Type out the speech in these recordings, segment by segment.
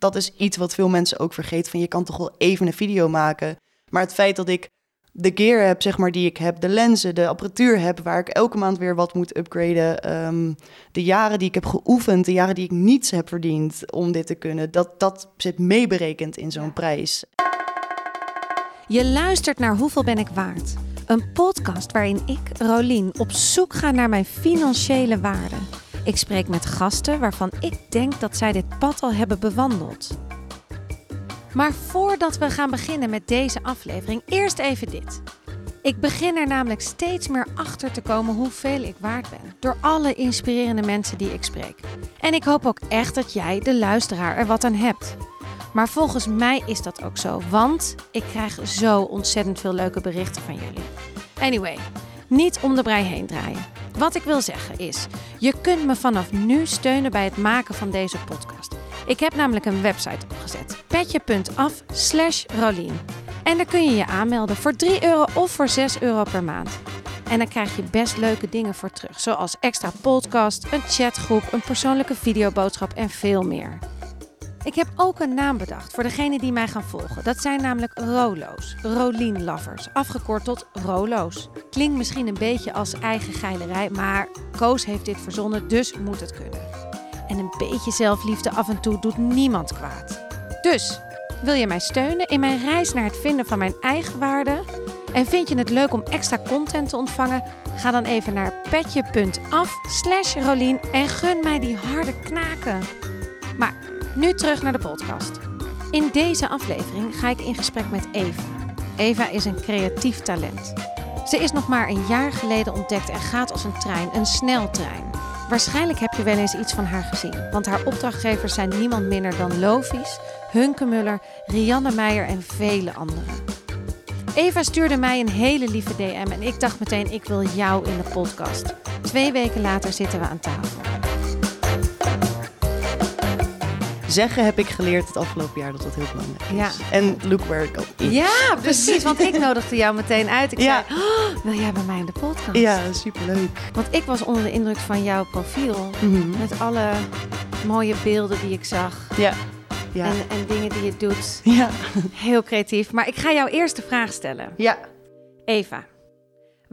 dat is iets wat veel mensen ook vergeten. Van je kan toch wel even een video maken. Maar het feit dat ik de gear heb, zeg maar, die ik heb, de lenzen, de apparatuur heb, waar ik elke maand weer wat moet upgraden. ehm, de jaren die ik heb geoefend, de jaren die ik niets heb verdiend om dit te kunnen, dat, dat zit meeberekend in zo'n prijs. Je luistert naar Hoeveel ben ik waard? Een podcast waarin ik, Rolien, op zoek ga naar mijn financiële waarde. Ik spreek met gasten waarvan ik denk dat zij dit pad al hebben bewandeld. Maar voordat we gaan beginnen met deze aflevering, eerst even dit. Ik begin er namelijk steeds meer achter te komen hoeveel ik waard ben. Door alle inspirerende mensen die ik spreek. En ik hoop ook echt dat jij, de luisteraar, er wat aan hebt. Maar volgens mij is dat ook zo, want ik krijg zo ontzettend veel leuke berichten van jullie. Anyway, niet om de brei heen draaien. Wat ik wil zeggen is, je kunt me vanaf nu steunen bij het maken van deze podcast. Ik heb namelijk een website opgezet, petje.af slash. En daar kun je je aanmelden voor 3 euro of voor 6 euro per maand. En dan krijg je best leuke dingen voor terug, zoals extra podcast, een chatgroep, een persoonlijke videoboodschap en veel meer. Ik heb ook een naam bedacht voor degenen die mij gaan volgen. Dat zijn namelijk Rolo's, Rolien Lovers, afgekort tot Rolo's. Klinkt misschien een beetje als eigen geilerij, maar Koos heeft dit verzonnen, dus moet het kunnen. En een beetje zelfliefde af en toe doet niemand kwaad. Dus, wil je mij steunen in mijn reis naar het vinden van mijn eigen waarde? En vind je het leuk om extra content te ontvangen? Ga dan even naar petje.af slash Rolien en gun mij die harde knaken. Maar nu terug naar de podcast. In deze aflevering ga ik in gesprek met Eva. Eva is een creatief talent. Ze is nog maar een jaar geleden ontdekt en gaat als een trein, een sneltrein. Waarschijnlijk heb je wel eens iets van haar gezien, want haar opdrachtgevers zijn niemand minder dan Lovies, Hunke Muller, Rianne Meijer en vele anderen. Eva stuurde mij een hele lieve DM en ik dacht meteen ik wil jou in de podcast. Twee weken later zitten we aan tafel. Zeggen heb ik geleerd het afgelopen jaar dat dat heel belangrijk is. Ja. En look where it me. Ja, precies. Want ik nodigde jou meteen uit. Ik Ja. zei, "Oh, wil jij bij mij in de podcast? Ja, superleuk. Want ik was onder de indruk van jouw profiel. Mhm. Met alle mooie beelden die ik zag. Ja. Ja. En, en dingen die je doet. ja. Heel creatief. Maar ik ga jou eerst de vraag stellen. Ja. Eva,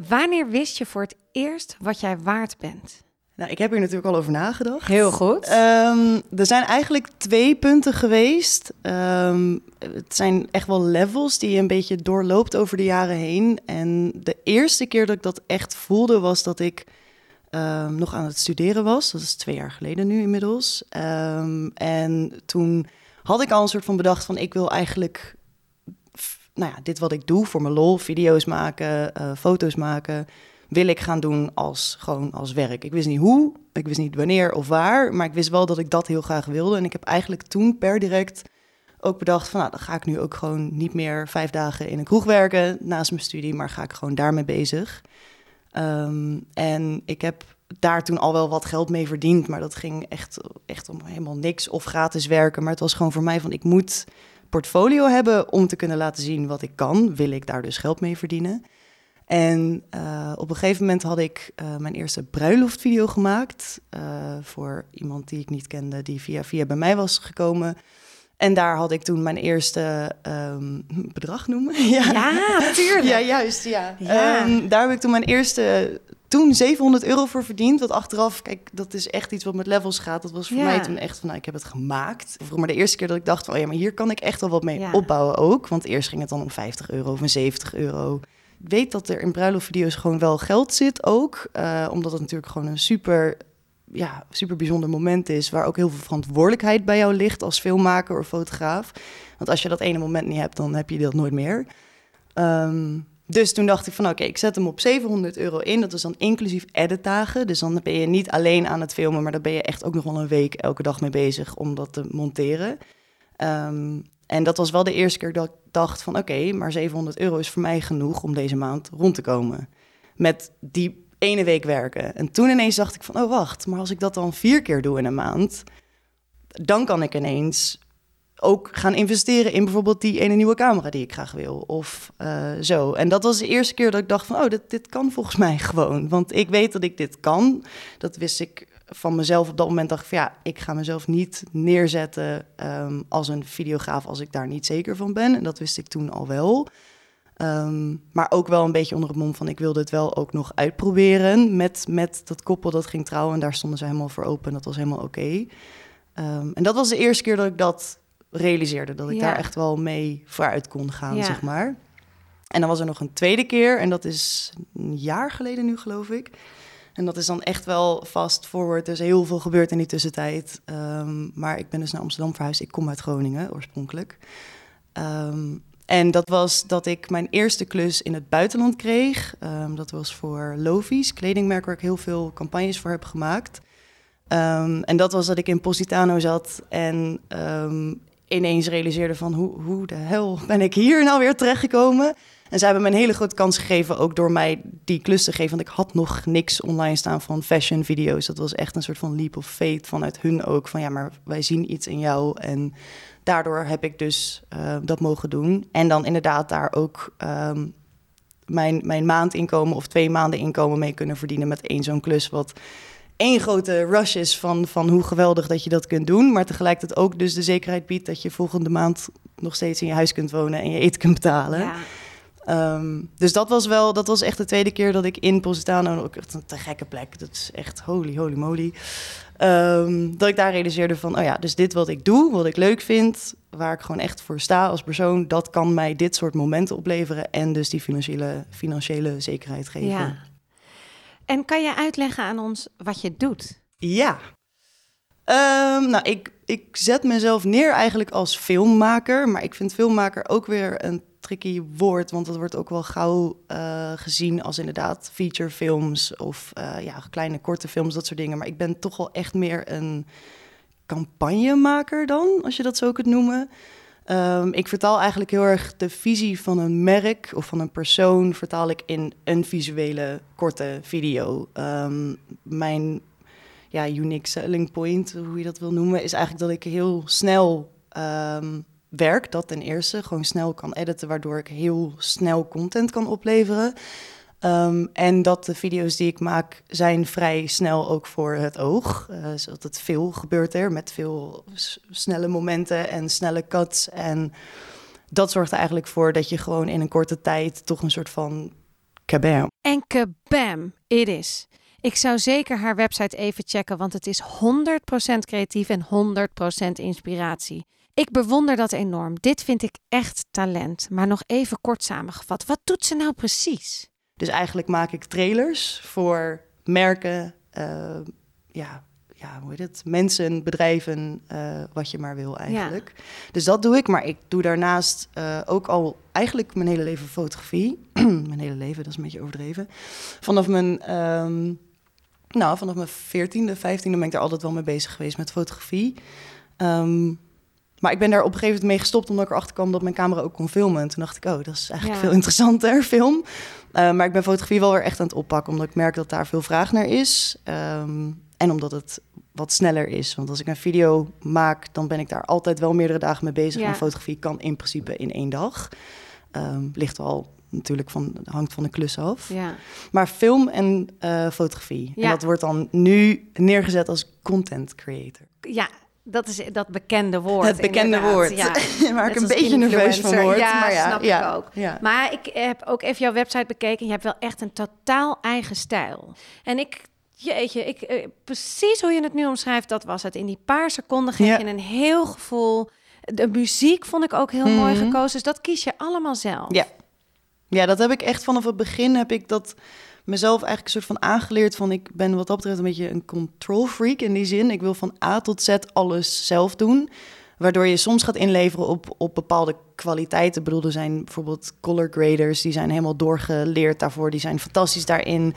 wanneer wist je voor het eerst wat jij waard bent? Nou, ik heb hier natuurlijk al over nagedacht. Heel goed. Ehm, er zijn eigenlijk twee punten geweest. Ehm, het zijn echt wel levels die je een beetje doorloopt over de jaren heen. En de eerste keer dat ik dat echt voelde was dat ik ehm, nog aan het studeren was. Dat is twee jaar geleden nu inmiddels. En toen had ik al een soort van bedacht van ik wil eigenlijk... f- Nou ja, dit wat ik doe voor mijn lol, video's maken, eh, foto's maken wil ik gaan doen als gewoon als werk. Ik wist niet hoe, ik wist niet wanneer of waar, maar ik wist wel dat ik dat heel graag wilde. En ik heb eigenlijk toen per direct ook bedacht van, nou, dan ga ik nu ook gewoon niet meer vijf dagen in een kroeg werken naast mijn studie, maar ga ik gewoon daarmee bezig. Ehm, en ik heb daar toen al wel wat geld mee verdiend, maar dat ging echt, echt om helemaal niks of gratis werken. Maar het was gewoon voor mij van, ik moet portfolio hebben om te kunnen laten zien wat ik kan. Wil ik daar dus geld mee verdienen? En eh, op een gegeven moment had ik eh, mijn eerste bruiloftvideo gemaakt eh, voor iemand die ik niet kende, die via via bij mij was gekomen. En daar had ik toen mijn eerste ehm, bedrag noemen. ja. Ja, natuurlijk. ja, juist. Ja. Ja. Ehm, daar heb ik toen mijn eerste, toen 700 euro voor verdiend. Wat achteraf, kijk, dat is echt iets wat met levels gaat. Dat was voor Ja. mij toen echt van, nou, ik heb het gemaakt. Voor maar de eerste keer dat ik dacht van, oh ja, maar hier kan ik echt wel wat mee Ja. opbouwen ook. Want eerst ging het dan om 50 euro of een 70 euro. Weet dat er in bruiloftvideo's gewoon wel geld zit ook. eh, omdat het natuurlijk gewoon een super, ja, super bijzonder moment is... waar ook heel veel verantwoordelijkheid bij jou ligt als filmmaker of fotograaf. Want als je dat ene moment niet hebt, dan heb je dat nooit meer. Ehm, dus toen dacht ik van oké, ik zet hem op 700 euro in. Dat is dan inclusief editdagen. Dus dan ben je niet alleen aan het filmen, maar dan ben je echt ook nog wel een week elke dag mee bezig om dat te monteren. Ehm, en dat was wel de eerste keer dat ik dacht van oké, maar 700 euro is voor mij genoeg om deze maand rond te komen. Met die ene week werken. En toen ineens dacht ik van oh wacht, maar als ik dat dan vier keer doe in een maand, dan kan ik ineens ook gaan investeren in bijvoorbeeld die ene nieuwe camera die ik graag wil. Of eh, zo. En dat was de eerste keer dat ik dacht van, oh, dit, dit kan volgens mij gewoon. Want ik weet dat ik dit kan. Dat wist ik van mezelf op dat moment dacht ik van ja, ik ga mezelf niet neerzetten ehm, als een videograaf als ik daar niet zeker van ben. En dat wist ik toen al wel. Ehm, maar ook wel een beetje onder het mom van ik wilde het wel ook nog uitproberen met, met dat koppel dat ging trouwen. En daar stonden ze helemaal voor open. Dat was helemaal oké. Ehm, en dat was de eerste keer dat ik dat realiseerde. Dat ik daar echt wel mee vooruit kon gaan, zeg maar. En dan was er nog een tweede keer. En dat is een jaar geleden nu, geloof ik. En dat is dan echt wel fast forward. Is heel veel gebeurd in die tussentijd. Um, maar ik ben dus naar Amsterdam verhuisd. Ik kom uit Groningen oorspronkelijk. Um, en dat was dat ik mijn eerste klus in het buitenland kreeg. Um, dat was voor Lovies, kledingmerk waar ik heel veel campagnes voor heb gemaakt. en dat was dat ik in Positano zat en ineens realiseerde van hoe, hoe de hel ben ik hier nou weer terechtgekomen? En ze hebben me een hele grote kans gegeven, ook door mij die klus te geven. Want ik had nog niks online staan van fashion video's. Dat was echt een soort van leap of fate vanuit hun ook. Van ja, maar wij zien iets in jou. En daardoor heb ik dus uh, dat mogen doen. En dan inderdaad daar ook um, mijn, mijn maandinkomen of twee maanden inkomen mee kunnen verdienen met één zo'n klus. Wat één grote rush is van, van hoe geweldig dat je dat kunt doen. Maar tegelijkertijd ook dus de zekerheid biedt dat je volgende maand nog steeds in je huis kunt wonen en je eten kunt betalen. Ja. Ehm, dus dat was wel, dat was echt de tweede keer dat ik in Positano, ook echt een te gekke plek, dat is echt holy, holy moly. Ehm, dat ik daar realiseerde van, oh ja, dus dit wat ik doe, wat ik leuk vind, waar ik gewoon echt voor sta als persoon, dat kan mij dit soort momenten opleveren en dus die financiële, financiële zekerheid geven. Ja. En kan je uitleggen aan ons wat je doet? Ja. Um, nou, ik, ik zet mezelf neer eigenlijk als filmmaker, maar ik vind filmmaker ook weer een tricky woord, want dat wordt ook wel gauw uh, gezien als inderdaad featurefilms of uh, ja, kleine korte films, dat soort dingen. Maar ik ben toch wel echt meer een campagnemaker dan, als je dat zo kunt noemen. Um, ik vertaal eigenlijk heel erg de visie van een merk of van een persoon, vertaal ik in een visuele korte video. Um, mijn ja, unique selling point, hoe je dat wil noemen, is eigenlijk dat ik heel snel um, werk, dat ten eerste, gewoon snel kan editen, waardoor ik heel snel content kan opleveren. Um, en dat de video's die ik maak zijn vrij snel ook voor het oog. Uh, zodat het veel gebeurt er met veel snelle momenten en snelle cuts. En dat zorgt er eigenlijk voor dat je gewoon in een korte tijd toch een soort van kabam. En kabam, it is. Ik zou zeker haar website even checken, want het is 100% creatief en 100% inspiratie. Ik bewonder dat enorm. Dit vind ik echt talent. Maar nog even kort samengevat. Wat doet ze nou precies? Dus eigenlijk maak ik trailers voor merken, uh, ja, ja, hoe heet het? Mensen, bedrijven, uh, wat je maar wil eigenlijk. Dus dat doe ik. Maar ik doe daarnaast uh, ook al eigenlijk mijn hele leven fotografie. mijn hele leven, dat is een beetje overdreven. Vanaf mijn, um, nou, vanaf mijn veertiende, vijftiende ben ik er altijd wel mee bezig geweest met fotografie. Um, maar ik ben daar op een gegeven moment mee gestopt omdat ik erachter kwam dat mijn camera ook kon filmen. En toen dacht ik, oh, dat is eigenlijk veel interessanter, film. Uh, maar ik ben fotografie wel weer echt aan het oppakken, omdat ik merk dat daar veel vraag naar is. Um, en omdat het wat sneller is. Want als ik een video maak, dan ben ik daar altijd wel meerdere dagen mee bezig. Ja. En fotografie kan in principe in één dag. Um, ligt wel natuurlijk van, hangt van de klus af. Ja. Maar film en uh, fotografie. Ja. En dat wordt dan nu neergezet als content creator. Ja, dat is dat bekende woord. Het bekende woord. Ja. Waar ik een beetje nerveus van word. Ja, maar ja, snap ja, ik ook. Ja. Maar ik heb ook even jouw website bekeken. Je hebt wel echt een totaal eigen stijl. En ik, jeetje, ik, eh, precies hoe je het nu omschrijft, dat was het. In die paar seconden geef je een heel gevoel. De muziek vond ik ook heel mooi mhm. gekozen. Dus dat kies je allemaal zelf. Ja. ja, dat heb ik echt vanaf het begin heb ik dat mezelf eigenlijk een soort van aangeleerd van ik ben wat dat betreft een beetje een control freak in die zin. Ik wil van A tot Z alles zelf doen. Waardoor je soms gaat inleveren op, op bepaalde kwaliteiten. Ik bedoel, er zijn bijvoorbeeld color graders, die zijn helemaal doorgeleerd daarvoor. Die zijn fantastisch daarin.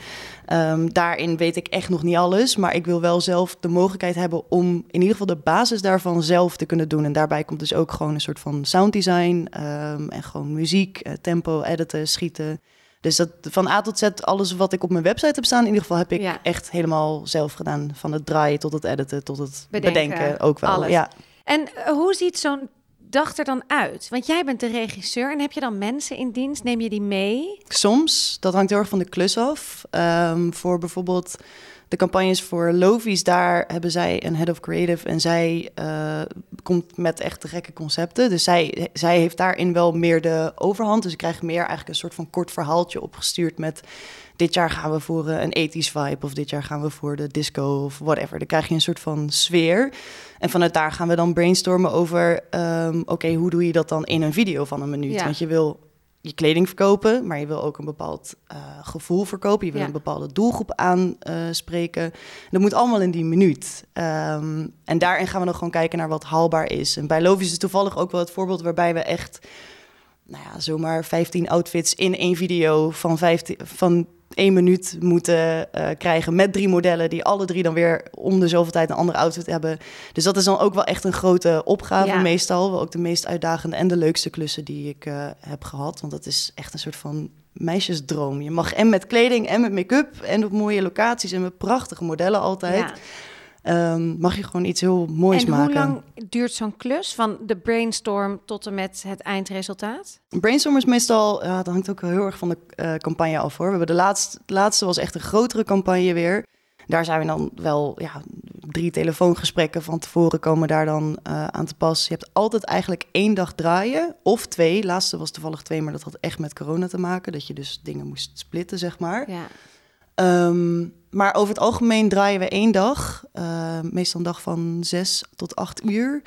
Um, daarin weet ik echt nog niet alles. Maar ik wil wel zelf de mogelijkheid hebben om in ieder geval de basis daarvan zelf te kunnen doen. En daarbij komt dus ook gewoon een soort van sounddesign. Um, en gewoon muziek, eh, tempo, editen, schieten. Dus dat, van A tot Z, alles wat ik op mijn website heb staan, in ieder geval heb ik echt helemaal zelf gedaan. Van het draaien tot het editen, tot het bedenken, ook wel. Alles. Ja. En eh, hoe ziet zo'n dag er dan uit? Want jij bent de regisseur en heb je dan mensen in dienst? Neem je die mee? Soms, dat hangt heel erg van de klus af. Um, voor bijvoorbeeld de campagnes voor Lovies, daar hebben zij een head of creative en zij uh, komt met echt gekke concepten. Dus zij, zij heeft daarin wel meer de overhand. Dus ik krijg meer eigenlijk een soort van kort verhaaltje opgestuurd met dit jaar gaan we voor uh, een ethisch vibe of dit jaar gaan we voor de disco of whatever. Dan krijg je een soort van sfeer. En vanuit daar gaan we dan brainstormen over, um, oké, hoe doe je dat dan in een video van een minuut? Ja. Want je wil je kleding verkopen, maar je wil ook een bepaald uh, gevoel verkopen. Je wil Ja. een bepaalde doelgroep aanspreken. dat moet allemaal in die minuut. Ehm, en daarin gaan we dan gewoon kijken naar wat haalbaar is. En bij Lovi is het toevallig ook wel het voorbeeld waarbij we echt, nou ja, zomaar 15 outfits in één video van, 15, van één minuut moeten eh, krijgen met drie modellen die alle drie dan weer om de zoveel tijd een andere outfit hebben. Dus dat is dan ook wel echt een grote opgave Ja. meestal. Wel ook de meest uitdagende en de leukste klussen die ik eh, heb gehad. Want dat is echt een soort van meisjesdroom. Je mag en met kleding en met make-up en op mooie locaties en met prachtige modellen altijd. Ja. Ehm, mag je gewoon iets heel moois En maken. hoe lang duurt zo'n klus van de brainstorm tot en met het eindresultaat? Brainstorm is meestal, ja, dat hangt ook heel erg van de eh, campagne af hoor. We hebben de laatste, laatste was echt een grotere campagne weer. Daar zijn we dan wel, ja, drie telefoongesprekken van tevoren komen daar dan eh, aan te pas. Je hebt altijd eigenlijk één dag draaien of twee. Laatste was toevallig twee, maar dat had echt met corona te maken. Dat je dus dingen moest splitten, zeg maar. Ja. Ehm, maar over het algemeen draaien we één dag. eh, meestal een dag van zes tot acht uur.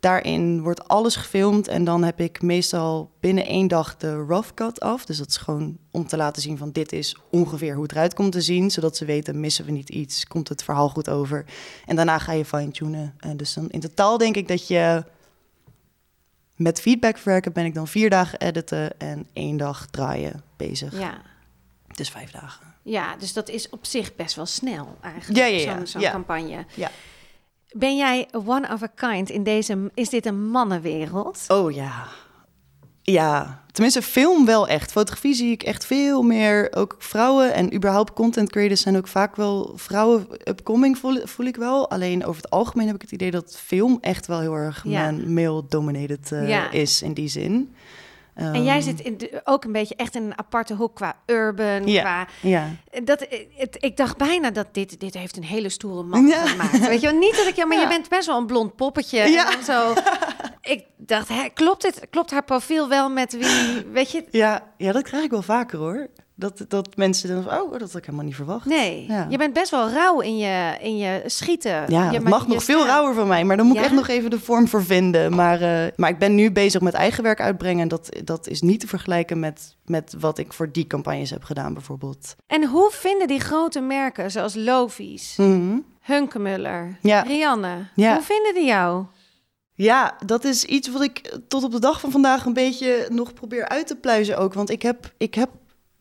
Daarin wordt alles gefilmd en dan heb ik meestal binnen één dag de rough cut af. Dus dat is gewoon om te laten zien van dit is ongeveer hoe het eruit komt te zien. Zodat ze weten, missen we niet iets, komt het verhaal goed over. En daarna ga je fine-tunen. En dus dan in totaal denk ik dat je met feedback verwerken ben ik dan vier dagen editen en één dag draaien bezig. Ja. Dus vijf dagen. Ja, dus dat is op zich best wel snel eigenlijk, Ja, ja, ja. zo'n campagne. Ja. Ben jij one of a kind in deze... Is dit een mannenwereld? Oh ja. Ja, tenminste film wel echt. Fotografie zie ik echt veel meer. Ook vrouwen en überhaupt content creators zijn ook vaak wel vrouwen upcoming voel, voel ik wel. Alleen over het algemeen heb ik het idee dat film echt wel heel erg Ja. male-dominated eh, Ja. is in die zin. En jij Ehm, zit in de- ook een beetje echt in een aparte hoek qua urban, Ja. qua Ja, Dat, het, ik dacht bijna dat dit, dit heeft een hele stoere man Ja. gemaakt. Weet je wel, niet dat ik, ja, maar je bent best wel een blond poppetje. Ja. En dan zo, ik dacht, hè, klopt, dit, klopt haar profiel wel met wie, weet je? ja, ja, dat krijg ik wel vaker hoor. Dat, dat mensen dan oh, dat had ik helemaal niet verwacht. Nee, Ja. je bent best wel rauw in je, in je schieten. Ja, je, het mag je nog veel rauwer van mij, maar dan moet Ja? ik echt nog even de vorm voor vinden. Maar, eh, maar ik ben nu bezig met eigen werk uitbrengen. En dat, dat is niet te vergelijken met, met wat ik voor die campagnes heb gedaan, bijvoorbeeld. En hoe vinden die grote merken, zoals Lovies, Mhm. Hunkemuller, Ja. Rianne, hoe vinden die jou? Ja, dat is iets wat ik tot op de dag van vandaag een beetje nog probeer uit te pluizen ook. Want ik heb, ik heb,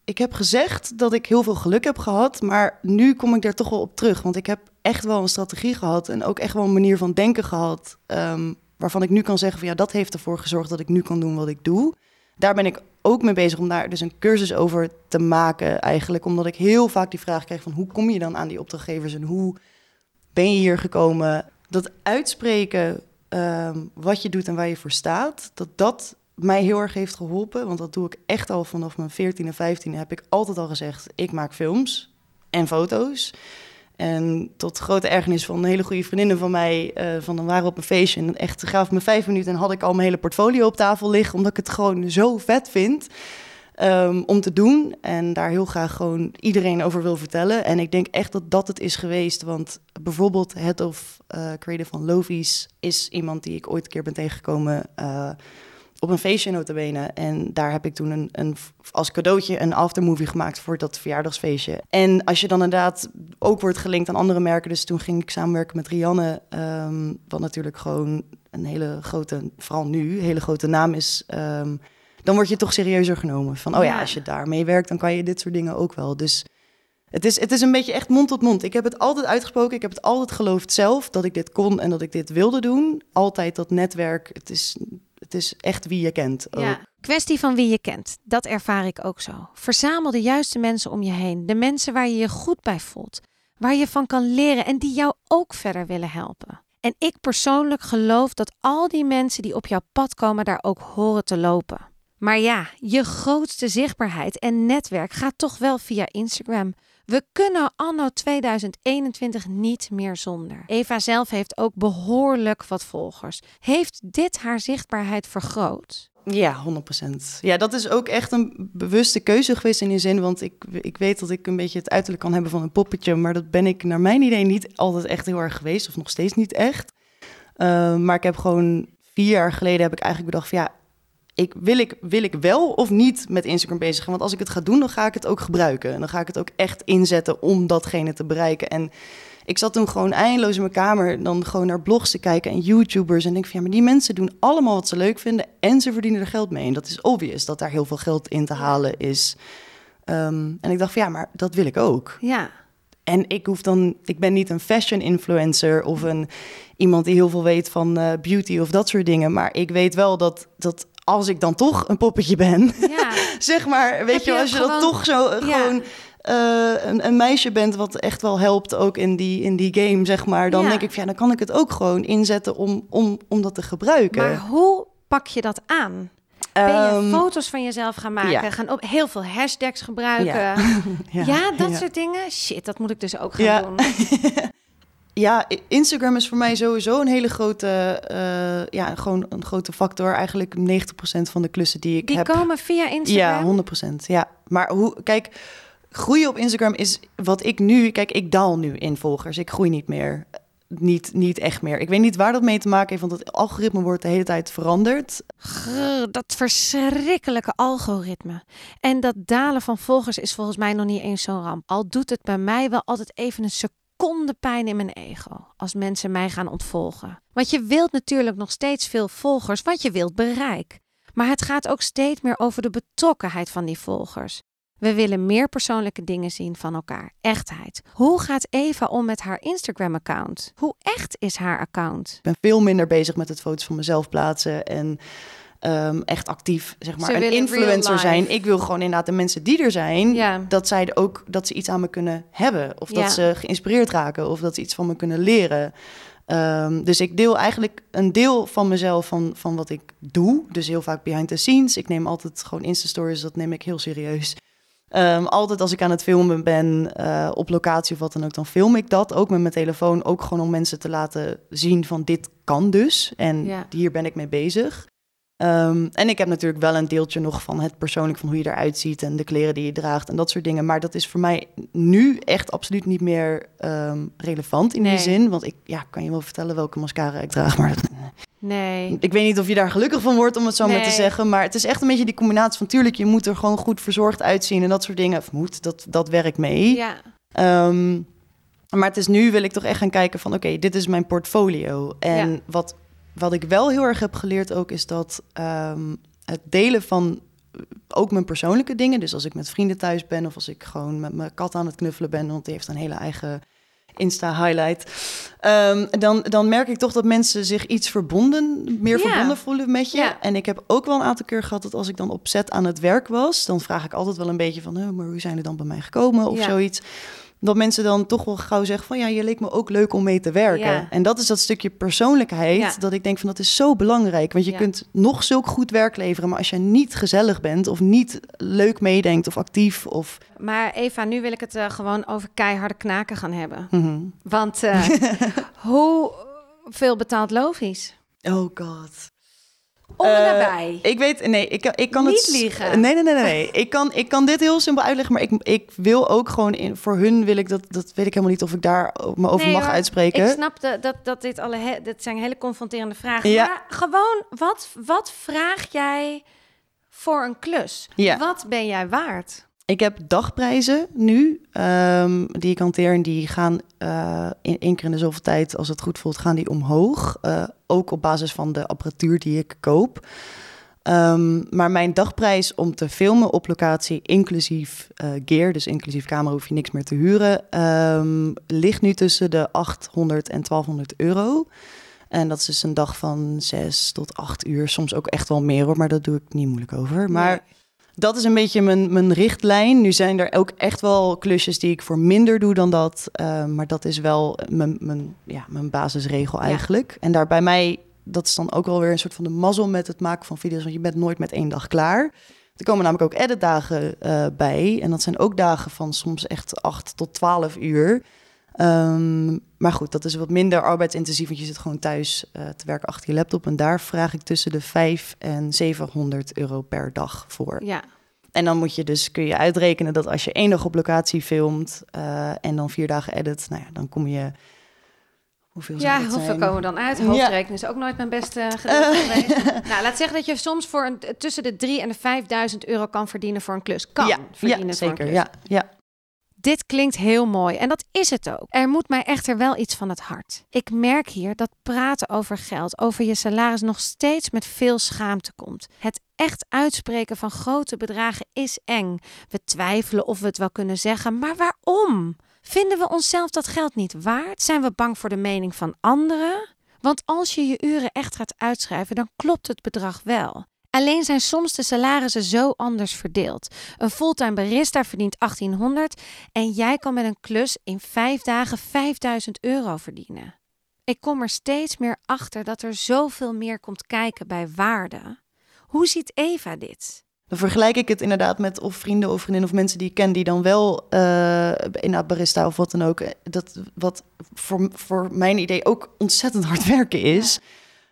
ik heb gezegd dat ik heel veel geluk heb gehad, maar nu kom ik daar toch wel op terug. Want ik heb echt wel een strategie gehad en ook echt wel een manier van denken gehad. ehm, waarvan ik nu kan zeggen van ja, dat heeft ervoor gezorgd dat ik nu kan doen wat ik doe. Daar ben ik ook mee bezig om daar dus een cursus over te maken eigenlijk. Omdat ik heel vaak die vraag krijg van hoe kom je dan aan die opdrachtgevers en hoe ben je hier gekomen? Dat uitspreken ehm, wat je doet en waar je voor staat, dat dat mij heel erg heeft geholpen. Want dat doe ik echt al vanaf mijn 14 en 15 heb ik altijd al gezegd, ik maak films en foto's. En tot grote ergernis van een hele goede vriendinnen van mij, eh, van dan waren we op een feestje en echt gaf me vijf minuten en had ik al mijn hele portfolio op tafel liggen, omdat ik het gewoon zo vet vind ehm, om te doen en daar heel graag gewoon iedereen over wil vertellen. En ik denk echt dat dat het is geweest, want bijvoorbeeld Head of eh, Creative van Lovies is iemand die ik ooit een keer ben tegengekomen eh, op een feestje notabene. En daar heb ik toen een, een, als cadeautje een aftermovie gemaakt voor dat verjaardagsfeestje. En als je dan inderdaad ook wordt gelinkt aan andere merken, dus toen ging ik samenwerken met Rianne, ehm, wat natuurlijk gewoon een hele grote, vooral nu, hele grote naam is. ehm, dan word je toch serieuzer genomen. Van, oh ja, Ja. als je daarmee werkt, dan kan je dit soort dingen ook wel. Dus het is, het is een beetje echt mond tot mond. Ik heb het altijd uitgesproken. Ik heb het altijd geloofd zelf dat ik dit kon en dat ik dit wilde doen. Altijd dat netwerk. Het is, het is echt wie je kent. Ook. Ja. Kwestie van wie je kent, dat ervaar ik ook zo. Verzamel de juiste mensen om je heen. De mensen waar je je goed bij voelt. Waar je van kan leren en die jou ook verder willen helpen. En ik persoonlijk geloof dat al die mensen die op jouw pad komen daar ook horen te lopen. Maar ja, je grootste zichtbaarheid en netwerk gaat toch wel via Instagram. We kunnen anno 2021 niet meer zonder. Eva zelf heeft ook behoorlijk wat volgers. Heeft dit haar zichtbaarheid vergroot? Ja, 100%. Ja, dat is ook echt een bewuste keuze geweest in die zin. Want ik, ik weet dat ik een beetje het uiterlijk kan hebben van een poppetje. Maar dat ben ik naar mijn idee niet altijd echt heel erg geweest. Of nog steeds niet echt. Uh, maar ik heb gewoon vier jaar geleden heb ik eigenlijk bedacht van ja, ik, wil, ik, wil ik wel of niet met Instagram bezig gaan? Want als ik het ga doen, dan ga ik het ook gebruiken. En dan ga ik het ook echt inzetten om datgene te bereiken. En ik zat toen gewoon eindeloos in mijn kamer dan gewoon naar blogs te kijken en YouTubers. En denk van ja, maar die mensen doen allemaal wat ze leuk vinden en ze verdienen er geld mee. En dat is obvious dat daar heel veel geld in te halen is. Ehm, en ik dacht van ja, maar dat wil ik ook. Ja. En ik hoef dan, ik ben niet een fashion influencer of een iemand die heel veel weet van uh, beauty of dat soort dingen. Maar ik weet wel dat, dat als ik dan toch een poppetje ben, ja. zeg maar, weet je, als je dat toch zo ja. gewoon uh, een, een, meisje bent wat echt wel helpt ook in die, in die game, zeg maar, dan denk ik, ja, dan kan ik het ook gewoon inzetten om, om, om dat te gebruiken. Maar hoe pak je dat aan? Ben je um, foto's van jezelf gaan maken? Ja. Gaan op heel veel hashtags gebruiken? Ja, ja dat soort dingen? Shit, dat moet ik dus ook gaan doen. ja, Instagram is voor mij sowieso een hele grote, uh, ja, gewoon een grote factor. Eigenlijk 90% van de klussen die ik die heb. Die komen via Instagram? Ja, 100%. Ja, maar hoe, kijk, groeien op Instagram is wat ik nu, kijk, ik daal nu in volgers. Ik groei niet meer. Niet, niet echt meer. Ik weet niet waar dat mee te maken heeft, want het algoritme wordt de hele tijd veranderd. Grrr, dat verschrikkelijke algoritme. En dat dalen van volgers is volgens mij nog niet eens zo'n ramp. Al doet het bij mij wel altijd even een seconde pijn in mijn ego als mensen mij gaan ontvolgen. Want je wilt natuurlijk nog steeds veel volgers, wat je wilt bereik. Maar het gaat ook steeds meer over de betrokkenheid van die volgers. We willen meer persoonlijke dingen zien van elkaar. Echtheid. Hoe gaat Eva om met haar Instagram-account? Hoe echt is haar account? Ik ben veel minder bezig met het foto's van mezelf plaatsen en um, echt actief, zeg maar, een influencer zijn. Ik wil gewoon inderdaad de mensen die er zijn, ja. dat zij ook dat ze iets aan me kunnen hebben, of dat ja. ze geïnspireerd raken, of dat ze iets van me kunnen leren. Um, dus ik deel eigenlijk een deel van mezelf van, van wat ik doe. Dus heel vaak behind the scenes. Ik neem altijd gewoon Insta-stories, dat neem ik heel serieus. Um, altijd als ik aan het filmen ben uh, op locatie of wat dan ook, dan film ik dat ook met mijn telefoon. Ook gewoon om mensen te laten zien van dit kan dus. En ja. hier ben ik mee bezig. Um, en ik heb natuurlijk wel een deeltje nog van het persoonlijk, van hoe je eruit ziet en de kleren die je draagt en dat soort dingen. Maar dat is voor mij nu echt absoluut niet meer um, relevant in nee. die zin. Want ik ja, kan je wel vertellen welke mascara ik draag, maar Nee. Ik weet niet of je daar gelukkig van wordt, om het zo nee. maar te zeggen. Maar het is echt een beetje die combinatie van... tuurlijk, je moet er gewoon goed verzorgd uitzien en dat soort dingen. Of moet, dat, dat werkt mee. Ja. Um, maar het is nu, wil ik toch echt gaan kijken van... oké, okay, dit is mijn portfolio. En ja. wat, wat ik wel heel erg heb geleerd ook... is dat um, het delen van ook mijn persoonlijke dingen... dus als ik met vrienden thuis ben... of als ik gewoon met mijn kat aan het knuffelen ben... want die heeft een hele eigen Insta-highlight. Um, dan, dan merk ik toch dat mensen zich iets verbonden, meer verbonden voelen met je. En ik heb ook wel een aantal keer gehad dat als ik dan op set aan het werk was, dan vraag ik altijd wel een beetje van, oh, maar hoe zijn er dan bij mij gekomen of zoiets dat mensen dan toch wel gauw zeggen van ja, je leek me ook leuk om mee te werken. Ja. En dat is dat stukje persoonlijkheid ja. dat ik denk van dat is zo belangrijk. Want je ja. kunt nog zulk goed werk leveren, maar als je niet gezellig bent of niet leuk meedenkt of actief of... Maar Eva, nu wil ik het uh, gewoon over keiharde knaken gaan hebben. Mm -hmm. Want uh, hoe veel betaalt Logisch? Oh god. Om nabij. Uh, ik weet, nee, ik, ik kan Niet het... liegen. Nee, nee, nee, nee. ik, kan, ik kan dit heel simpel uitleggen, maar ik, ik wil ook gewoon... In, voor hun wil ik dat... Dat weet ik helemaal niet of ik daar me over nee, mag hoor, uitspreken. Ik snap de, dat, dat dit alle... He, dit zijn hele confronterende vragen. Ja. Maar gewoon, wat, wat vraag jij voor een klus? Ja. Wat ben jij waard? Ik heb dagprijzen nu, um, die ik hanteer. En die gaan uh, in één keer in de zoveel tijd, als het goed voelt, gaan die omhoog. Uh, ook op basis van de apparatuur die ik koop. Um, maar mijn dagprijs om te filmen op locatie, inclusief uh, gear, dus inclusief camera, hoef je niks meer te huren, um, ligt nu tussen de 800 en 1200 euro. En dat is dus een dag van 6 tot 8 uur, soms ook echt wel meer hoor, maar dat doe ik niet moeilijk over. Maar dat is een beetje mijn, mijn richtlijn. Nu zijn er ook echt wel klusjes die ik voor minder doe dan dat. Uh, maar dat is wel mijn, mijn, ja, mijn basisregel eigenlijk. Ja. En daar bij mij, dat is dan ook wel weer een soort van de mazzel met het maken van video's. Want je bent nooit met één dag klaar. Er komen namelijk ook editdagen uh, bij. En dat zijn ook dagen van soms echt 8 tot 12 uur. Um, maar goed, dat is wat minder arbeidsintensief, want je zit gewoon thuis uh, te werken achter je laptop. En daar vraag ik tussen de 5 en 700 euro per dag voor. Ja. En dan moet je dus, kun je uitrekenen dat als je één dag op locatie filmt uh, en dan vier dagen edit, nou ja, dan kom je Hoeveel ja, hoeveel komen we dan uit? Hoofdrekenen is ook nooit mijn beste gedeelte geweest. nou, laat zeggen dat je soms voor een, tussen de 3 en de 5000 euro kan verdienen voor een klus. Kan ja, verdienen ja, voor zeker. een klus. Ja, ja. Dit klinkt heel mooi en dat is het ook. Er moet mij echter wel iets van het hart. Ik merk hier dat praten over geld, over je salaris nog steeds met veel schaamte komt. Het echt uitspreken van grote bedragen is eng. We twijfelen of we het wel kunnen zeggen, maar waarom? Vinden we onszelf dat geld niet waard? Zijn we bang voor de mening van anderen? Want als je je uren echt gaat uitschrijven, dan klopt het bedrag wel. Alleen zijn soms de salarissen zo anders verdeeld. Een fulltime barista verdient 1800 en jij kan met een klus in vijf dagen 5000 euro verdienen. Ik kom er steeds meer achter dat er zoveel meer komt kijken bij waarde. Hoe ziet Eva dit? Dan vergelijk ik het inderdaad met of vrienden of vriendinnen of mensen die ik ken die dan wel uh, in barista of wat dan ook. Dat wat voor, voor mijn idee ook ontzettend hard werken is.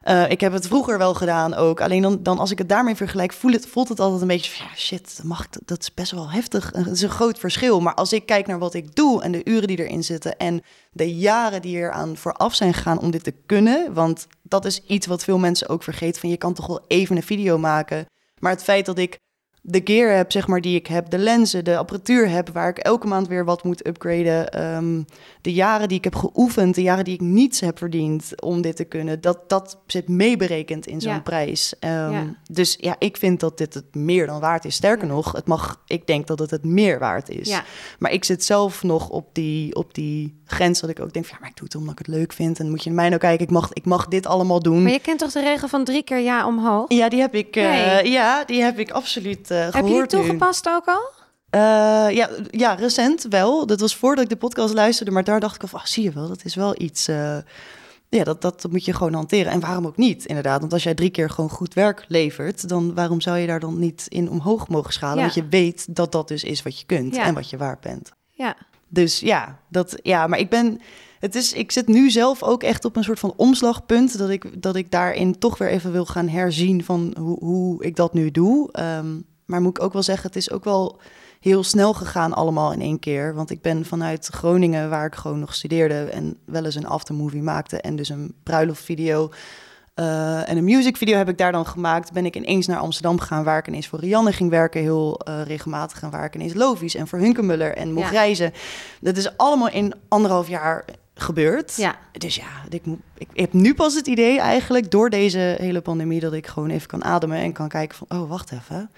Uh, ik heb het vroeger wel gedaan ook. Alleen dan, dan als ik het daarmee vergelijk, voel het, voelt het altijd een beetje van, ja, shit, mag ik, dat is best wel heftig. Het is een groot verschil. Maar als ik kijk naar wat ik doe en de uren die erin zitten en de jaren die er aan vooraf zijn gegaan om dit te kunnen. Want dat is iets wat veel mensen ook vergeten. Van je kan toch wel even een video maken. Maar het feit dat ik de gear heb, zeg maar, die ik heb, de lenzen, de apparatuur heb, waar ik elke maand weer wat moet upgraden. Um, de jaren die ik heb geoefend, de jaren die ik niets heb verdiend om dit te kunnen, dat, dat zit meeberekend in zo'n Ja. prijs. Um, Ja. Dus ja, ik vind dat dit het meer dan waard is. Sterker nog, het mag, ik denk dat het het meer waard is. Maar ik zit zelf nog op die, op die grens dat ik ook denk, van, ja, maar ik doe het omdat ik het leuk vind. En moet je naar mij nou kijken, ik mag, ik mag dit allemaal doen. Maar je kent toch de regel van drie keer ja omhoog? Ja, die heb ik, eh, ja, die heb ik absoluut gehoord Heb je die nu. toegepast ook al? Eh, ja, ja, recent wel. Dat was voordat ik de podcast luisterde, maar daar dacht ik van, ah, zie je wel, dat is wel iets. eh, ja, dat, dat moet je gewoon hanteren. En waarom ook niet, inderdaad. Want als jij drie keer gewoon goed werk levert, dan waarom zou je daar dan niet in omhoog mogen schalen? Ja. Want je weet dat dat dus is wat je kunt Ja. en wat je waard bent. Ja. Dus ja, dat, ja, maar ik ben. Het is, ik zit nu zelf ook echt op een soort van omslagpunt. Dat ik, dat ik daarin toch weer even wil gaan herzien van hoe, hoe ik dat nu doe. Ehm, maar moet ik ook wel zeggen, het is ook wel heel snel gegaan allemaal in één keer. Want ik ben vanuit Groningen, waar ik gewoon nog studeerde... en wel eens een aftermovie maakte en dus een bruiloftvideo... eh, en een musicvideo heb ik daar dan gemaakt. Ben ik ineens naar Amsterdam gegaan, waar ik ineens voor Rianne ging werken, heel eh, regelmatig. En waar ik ineens Lovies en voor Hunkemuller en mocht Ja. reizen. Dat is allemaal in anderhalf jaar gebeurd. Ja. Dus ja, ik, ik heb nu pas het idee eigenlijk door deze hele pandemie dat ik gewoon even kan ademen en kan kijken van, oh wacht even,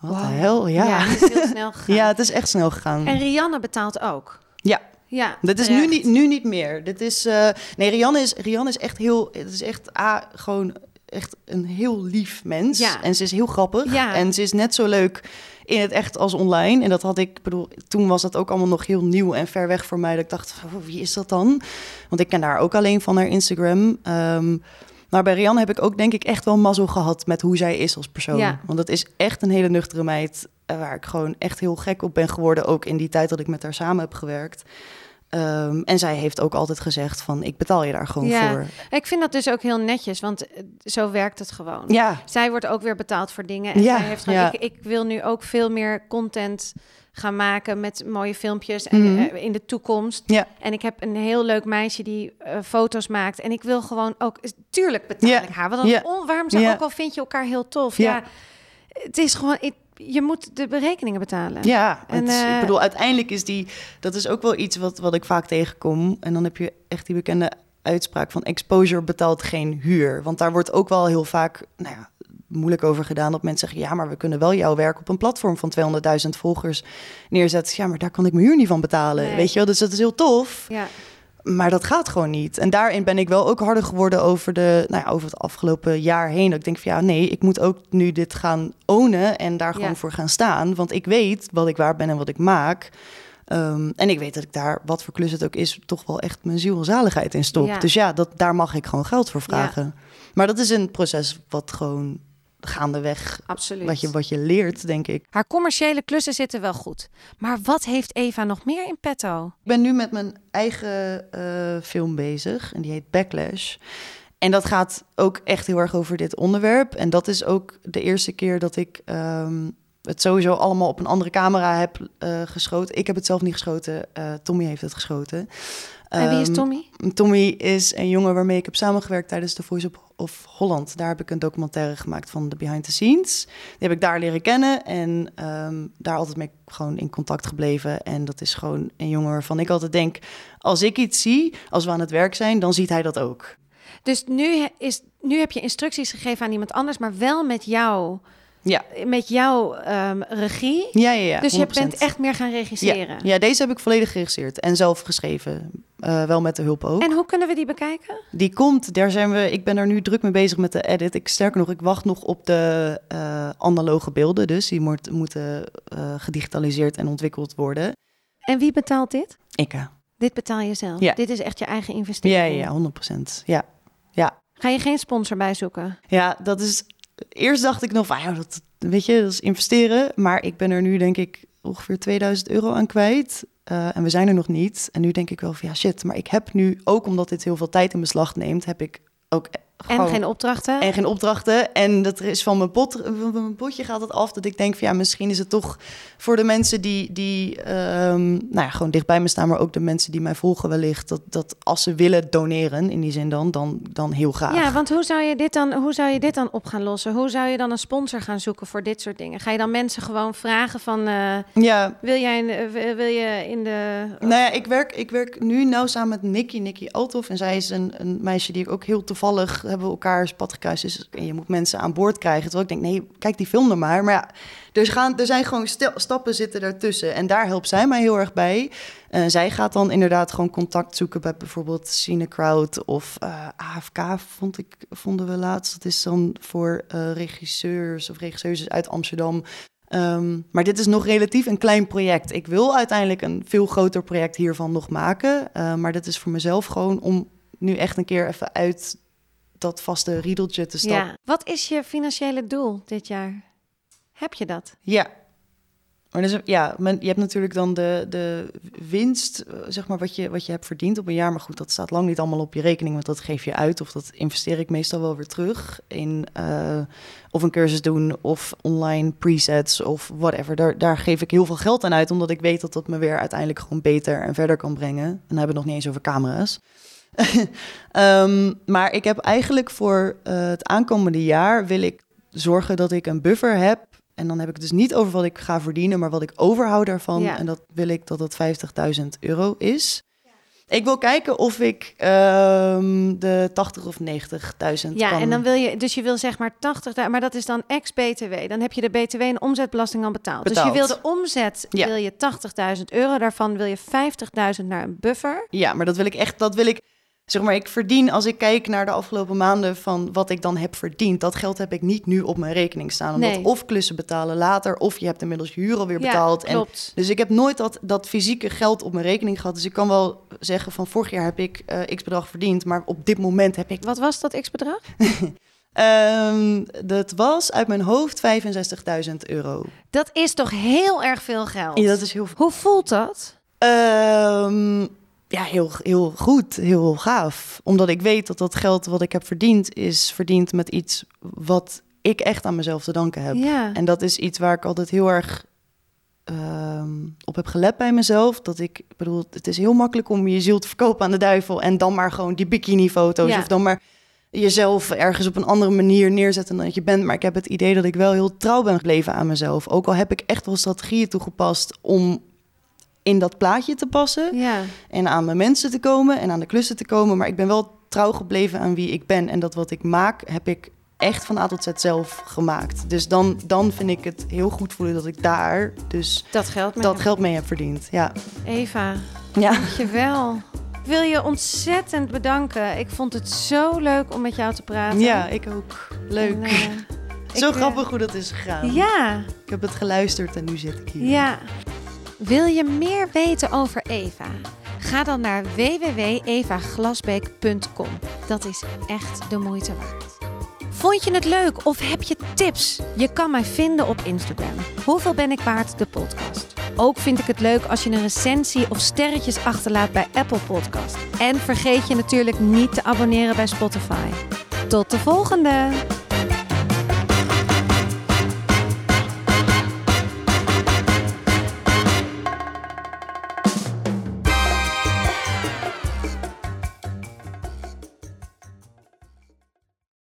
wat de hel, ja. Ja, Ja, het is heel snel gegaan. het is echt snel gegaan. En Rianne betaalt ook. Ja, Ja, dit is nu niet, nu niet meer. Dit is, eh, nee, Rianne is, Rianne is echt heel, het is echt A, gewoon echt een heel lief mens. Ja. En ze is heel grappig. Ja. En ze is net zo leuk in het echt als online. En dat had ik, bedoel, toen was dat ook allemaal nog heel nieuw en ver weg voor mij. Dat ik dacht, oh, wie is dat dan? Want ik ken haar ook alleen van haar Instagram. Ehm, maar bij Rianne heb ik ook denk ik echt wel mazzel gehad met hoe zij is als persoon. Ja. Want dat is echt een hele nuchtere meid eh, waar ik gewoon echt heel gek op ben geworden. Ook in die tijd dat ik met haar samen heb gewerkt. Ehm, en zij heeft ook altijd gezegd van ik betaal je daar gewoon Ja. voor. Ik vind dat dus ook heel netjes, want eh, zo werkt het gewoon. Ja, Zij wordt ook weer betaald voor dingen. En Ja, zij heeft gewoon, ja. ik, ik wil nu ook veel meer content gaan maken met mooie filmpjes en, Mhm. eh, in de toekomst. ja, En ik heb een heel leuk meisje die eh, foto's maakt. En ik wil gewoon ook... Tuurlijk betaal ik haar. Want dan ja, on- waarom zou ook al vind je elkaar heel tof? Ja, het is gewoon... ik- je moet de berekeningen betalen. ja. En, is- eh, ik bedoel, uiteindelijk is die, dat is ook wel iets wat, wat ik vaak tegenkom. En dan heb je echt die bekende uitspraak van exposure betaalt geen huur. Want daar wordt ook wel heel vaak, nou ja, moeilijk over gedaan dat mensen zeggen, ja, maar we kunnen wel jouw werk op een platform van 200.000 volgers neerzetten. Ja, maar daar kan ik mijn huur niet van betalen. Nee. Weet je wel, dus dat is heel tof. Ja. Maar dat gaat gewoon niet. En daarin ben ik wel ook harder geworden over, de, nou ja, over het afgelopen jaar heen. Dat ik denk van ja, nee, ik moet ook nu dit gaan ownen en daar gewoon Ja. voor gaan staan. Want ik weet wat ik waard ben en wat ik maak. Ehm, en ik weet dat ik daar, wat voor klus het ook is, toch wel echt mijn ziel en zaligheid in stop. Ja. Dus ja, dat, daar mag ik gewoon geld voor vragen. Maar dat is een proces wat gewoon gaandeweg Absoluut. wat je, wat je leert, denk ik. Haar commerciële klussen zitten wel goed. Maar wat heeft Eva nog meer in petto? Ik ben nu met mijn eigen eh, film bezig en die heet Backlash. En dat gaat ook echt heel erg over dit onderwerp. En dat is ook de eerste keer dat ik ehm, het sowieso allemaal op een andere camera heb eh, geschoten. Ik heb het zelf niet geschoten, uh, Tommy heeft het geschoten. En wie is Ehm, Tommy? Tommy is een jongen waarmee ik heb samengewerkt tijdens de Voice of Holland. Daar heb ik een documentaire gemaakt van de behind the scenes. Die heb ik daar leren kennen en ehm, daar altijd mee gewoon in contact gebleven. En dat is gewoon een jongen waarvan ik altijd denk, als ik iets zie, als we aan het werk zijn, dan ziet hij dat ook. Dus nu, is, nu heb je instructies gegeven aan iemand anders, maar wel met jou, Ja, met jouw ehm, regie. ja, ja. ja dus je 100%. bent echt meer gaan regisseren. Ja, ja, deze heb ik volledig geregisseerd en zelf geschreven. Eh, wel met de hulp ook. En hoe kunnen we die bekijken? Die komt, daar zijn we. Ik ben er nu druk mee bezig met de edit. Ik sterker nog, ik wacht nog op de eh, analoge beelden. Dus die moet, moeten eh, gedigitaliseerd en ontwikkeld worden. En wie betaalt dit? Ik. Dit betaal je zelf. Ja. Dit is echt je eigen investering. ja, ja, 100 procent. Ja. ja. Ga je geen sponsor bijzoeken? Ja, dat is. Eerst dacht ik nog van ja, dat weet je, dat is investeren. Maar ik ben er nu denk ik ongeveer 2000 euro aan kwijt. Eh, en we zijn er nog niet. En nu denk ik wel van ja, shit. Maar ik heb nu ook omdat dit heel veel tijd in beslag neemt, heb ik ook En geen opdrachten? En geen opdrachten. En dat is van mijn, pot, van mijn potje gaat het af. Dat ik denk van ja, misschien is het toch voor de mensen die, die ehm, nou ja, gewoon dichtbij me staan, maar ook de mensen die mij volgen wellicht. Dat, dat als ze willen doneren, in die zin dan, dan, dan heel graag. Ja, want hoe zou, je dit dan, hoe zou je dit dan op gaan lossen? Hoe zou je dan een sponsor gaan zoeken voor dit soort dingen? Ga je dan mensen gewoon vragen van... eh, ja. wil, jij in, eh, wil wil je in de... Nou ja, ik werk, ik werk nu nauw samen met Nikki, Nikki Althoff. En zij is een, een meisje die ik ook heel toevallig hebben we elkaars pad gekruist. Dus je moet mensen aan boord krijgen. Terwijl ik denk, nee, kijk die film er maar. Maar ja, er, gaan, er zijn gewoon stappen zitten daartussen. En daar helpt zij mij heel erg bij. Eh, zij gaat dan inderdaad gewoon contact zoeken bij bijvoorbeeld Cine Crowd of eh, AFK, vond ik, vonden we laatst. Dat is dan voor eh, regisseurs of regisseuses uit Amsterdam. Ehm, maar dit is nog relatief een klein project. Ik wil uiteindelijk een veel groter project hiervan nog maken. Maar dit is voor mezelf gewoon om nu echt een keer even uit dat vaste riedeltje te stappen. Ja. Wat is je financiële doel dit jaar? Heb je dat? Ja. Maar dus, ja, men, je hebt natuurlijk dan de, de winst, eh, zeg maar, wat je, wat je hebt verdiend op een jaar. Maar goed, dat staat lang niet allemaal op je rekening, want dat geef je uit. Of dat investeer ik meestal wel weer terug in uh, of een cursus doen of online presets of whatever. Daar, daar geef ik heel veel geld aan uit, omdat ik weet dat dat me weer uiteindelijk gewoon beter en verder kan brengen. En dan hebben we het nog niet eens over camera's. Um, maar ik heb eigenlijk voor uh, het aankomende jaar wil ik zorgen dat ik een buffer heb en dan heb ik het dus niet over wat ik ga verdienen, maar wat ik overhoud daarvan. Ja. En dat wil ik dat het 50.000 euro is. Ik wil kijken of ik um, de 80 of 90.000 Ja, kan. en dan wil je, dus je wil zeg maar 80, maar dat is dan ex-BTW. Dan heb je de BTW en omzetbelasting al betaald. Betaald. Dus je wil de omzet, Ja. wil je 80.000 euro, daarvan wil je 50.000 naar een buffer. Ja, maar dat wil ik echt, dat wil ik, zeg maar, ik verdien als ik kijk naar de afgelopen maanden van wat ik dan heb verdiend. Dat geld heb ik niet nu op mijn rekening staan. Omdat Nee. of klussen betalen later, of je hebt inmiddels je huur alweer Ja, betaald. En klopt. Dus ik heb nooit dat, dat fysieke geld op mijn rekening gehad. Dus ik kan wel zeggen van vorig jaar heb ik eh, x bedrag verdiend. Maar op dit moment heb ik... Wat was dat x-bedrag? Ehm, dat was uit mijn hoofd 65.000 euro. Dat is toch heel erg veel geld? Ja, dat is heel veel. Hoe voelt dat? Ehm, ja, heel, heel goed, heel gaaf. Omdat ik weet dat dat geld wat ik heb verdiend... is verdiend met iets wat ik echt aan mezelf te danken heb. Ja. En dat is iets waar ik altijd heel erg ehm, op heb gelet bij mezelf. Dat ik, ik bedoel, het is heel makkelijk om je ziel te verkopen aan de duivel en dan maar gewoon die bikini-foto's Ja. of dan maar jezelf ergens op een andere manier neerzetten dan dat je bent. Maar ik heb het idee dat ik wel heel trouw ben gebleven aan mezelf. Ook al heb ik echt wel strategieën toegepast om in dat plaatje te passen Ja. en aan mijn mensen te komen en aan de klussen te komen. Maar ik ben wel trouw gebleven aan wie ik ben. En dat wat ik maak, heb ik echt van A tot Z zelf gemaakt. Dus dan, dan vind ik het heel goed voelen dat ik daar dus Dat geld mee. dat geld mee heb verdiend. Ja. Eva, Ja. dankjewel. Ik wil je ontzettend bedanken. Ik vond het zo leuk om met jou te praten. ja, ik ook. Leuk. En, eh, Zo ik, eh, grappig hoe dat is gegaan. Ja, Ik heb het geluisterd en nu zit ik hier. ja. Wil je meer weten over Eva? Ga dan naar www.evaglasbeek.com. Dat is echt de moeite waard. Vond je het leuk of heb je tips? Je kan mij vinden op Instagram. Hoeveel ben ik waard? De podcast. Ook vind ik het leuk als je een recensie of sterretjes achterlaat bij Apple Podcast. En vergeet je natuurlijk niet te abonneren bij Spotify. Tot de volgende!